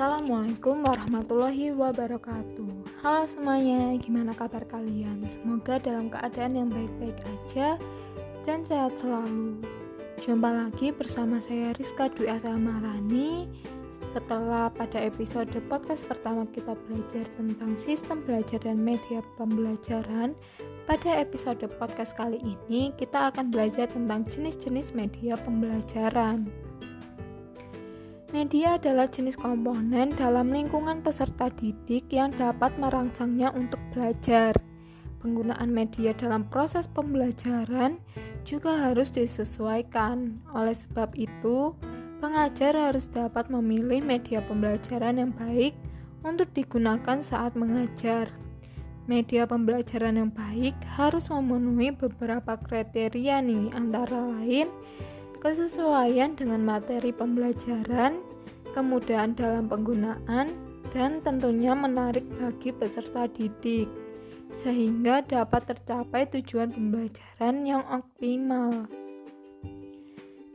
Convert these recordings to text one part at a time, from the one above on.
Assalamualaikum warahmatullahi wabarakatuh. Halo semuanya, gimana kabar kalian? Semoga dalam keadaan yang baik-baik aja dan sehat selalu. Jumpa lagi bersama saya Rizka Dwi Marani Setelah pada episode podcast pertama kita belajar tentang sistem belajar dan media pembelajaran Pada episode podcast kali ini kita akan belajar tentang jenis-jenis media pembelajaran Media adalah jenis komponen dalam lingkungan peserta didik yang dapat merangsangnya untuk belajar. Penggunaan media dalam proses pembelajaran juga harus disesuaikan. Oleh sebab itu, pengajar harus dapat memilih media pembelajaran yang baik untuk digunakan saat mengajar. Media pembelajaran yang baik harus memenuhi beberapa kriteria nih, antara lain kesesuaian dengan materi pembelajaran, kemudahan dalam penggunaan, dan tentunya menarik bagi peserta didik, sehingga dapat tercapai tujuan pembelajaran yang optimal.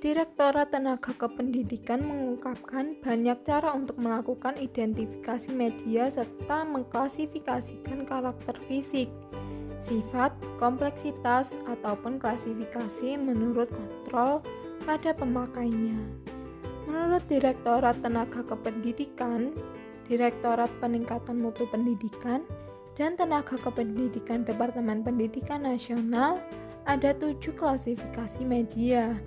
Direktorat Tenaga Kependidikan mengungkapkan banyak cara untuk melakukan identifikasi media serta mengklasifikasikan karakter fisik, sifat, kompleksitas, ataupun klasifikasi menurut kontrol pada pemakainya. Menurut Direktorat Tenaga Kependidikan, Direktorat Peningkatan Mutu Pendidikan, dan Tenaga Kependidikan Departemen Pendidikan Nasional, ada tujuh klasifikasi media,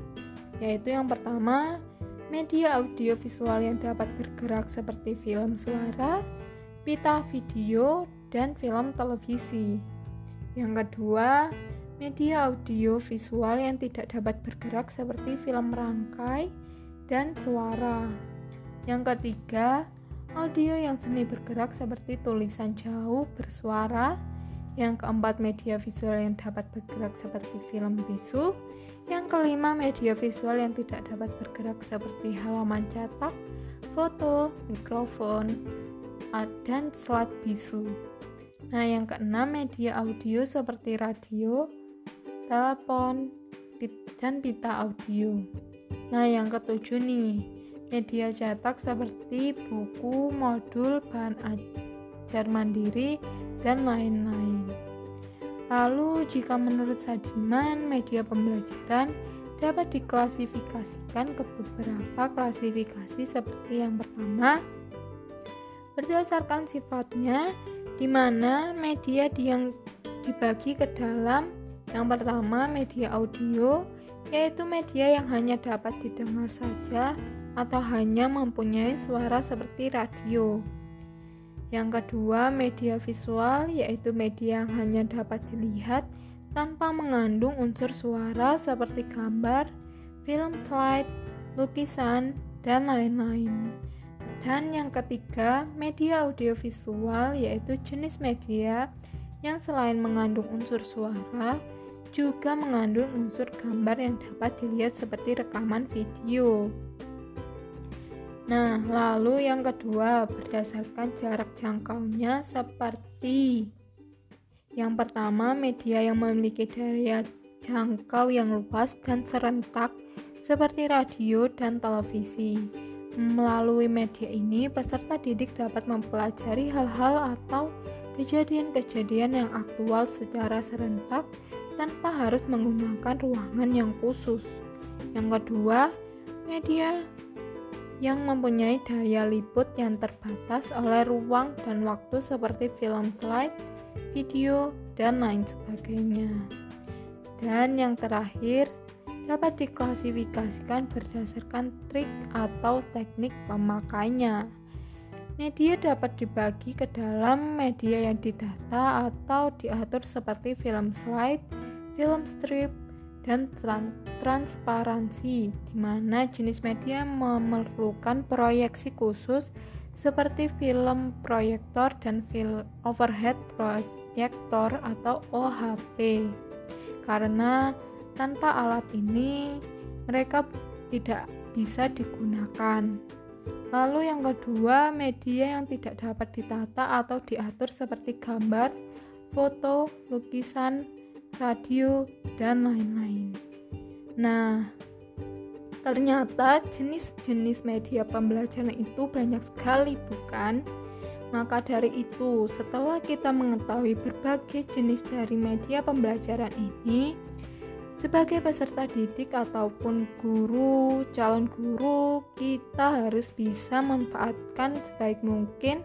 yaitu yang pertama, media audiovisual yang dapat bergerak seperti film suara, pita video, dan film televisi. Yang kedua, media audio visual yang tidak dapat bergerak seperti film rangkai dan suara. Yang ketiga, audio yang semi bergerak seperti tulisan jauh bersuara. Yang keempat, media visual yang dapat bergerak seperti film bisu. Yang kelima, media visual yang tidak dapat bergerak seperti halaman cetak, foto, mikrofon, dan slide bisu. Nah, yang keenam, media audio seperti radio, telepon, dan pita audio. Nah, yang ketujuh nih, media cetak seperti buku, modul, bahan ajar mandiri, dan lain-lain. Lalu, jika menurut Sadiman, media pembelajaran dapat diklasifikasikan ke beberapa klasifikasi seperti yang pertama, berdasarkan sifatnya, di mana media yang dibagi ke dalam yang pertama, media audio, yaitu media yang hanya dapat didengar saja atau hanya mempunyai suara seperti radio. Yang kedua, media visual, yaitu media yang hanya dapat dilihat tanpa mengandung unsur suara seperti gambar, film slide, lukisan, dan lain-lain. Dan yang ketiga, media audiovisual yaitu jenis media yang selain mengandung unsur suara, juga mengandung unsur gambar yang dapat dilihat seperti rekaman video. Nah, lalu yang kedua, berdasarkan jarak jangkaunya seperti yang pertama, media yang memiliki daya jangkau yang luas dan serentak seperti radio dan televisi. Melalui media ini, peserta didik dapat mempelajari hal-hal atau kejadian-kejadian yang aktual secara serentak tanpa harus menggunakan ruangan yang khusus. Yang kedua, media yang mempunyai daya liput yang terbatas oleh ruang dan waktu seperti film slide, video, dan lain sebagainya. Dan yang terakhir, dapat diklasifikasikan berdasarkan trik atau teknik pemakainya. Media dapat dibagi ke dalam media yang didata atau diatur seperti film slide, film strip, dan transparansi, di mana jenis media memerlukan proyeksi khusus seperti film proyektor dan film overhead proyektor atau OHP. Karena tanpa alat ini mereka tidak bisa digunakan. Lalu yang kedua, media yang tidak dapat ditata atau diatur seperti gambar, foto, lukisan, radio, dan lain-lain. Nah, Ternyata jenis-jenis media pembelajaran itu banyak sekali, bukan? Maka dari itu, setelah kita mengetahui berbagai jenis dari media pembelajaran ini, sebagai peserta didik ataupun guru, calon guru, kita harus bisa manfaatkan sebaik mungkin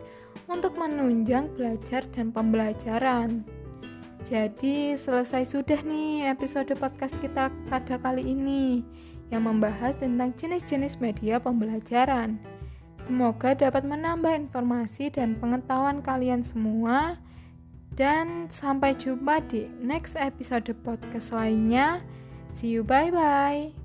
untuk menunjang belajar dan pembelajaran. Jadi, selesai sudah nih episode podcast kita pada kali ini yang membahas tentang jenis-jenis media pembelajaran. Semoga dapat menambah informasi dan pengetahuan kalian semua. Dan sampai jumpa di next episode podcast lainnya. See you, bye bye.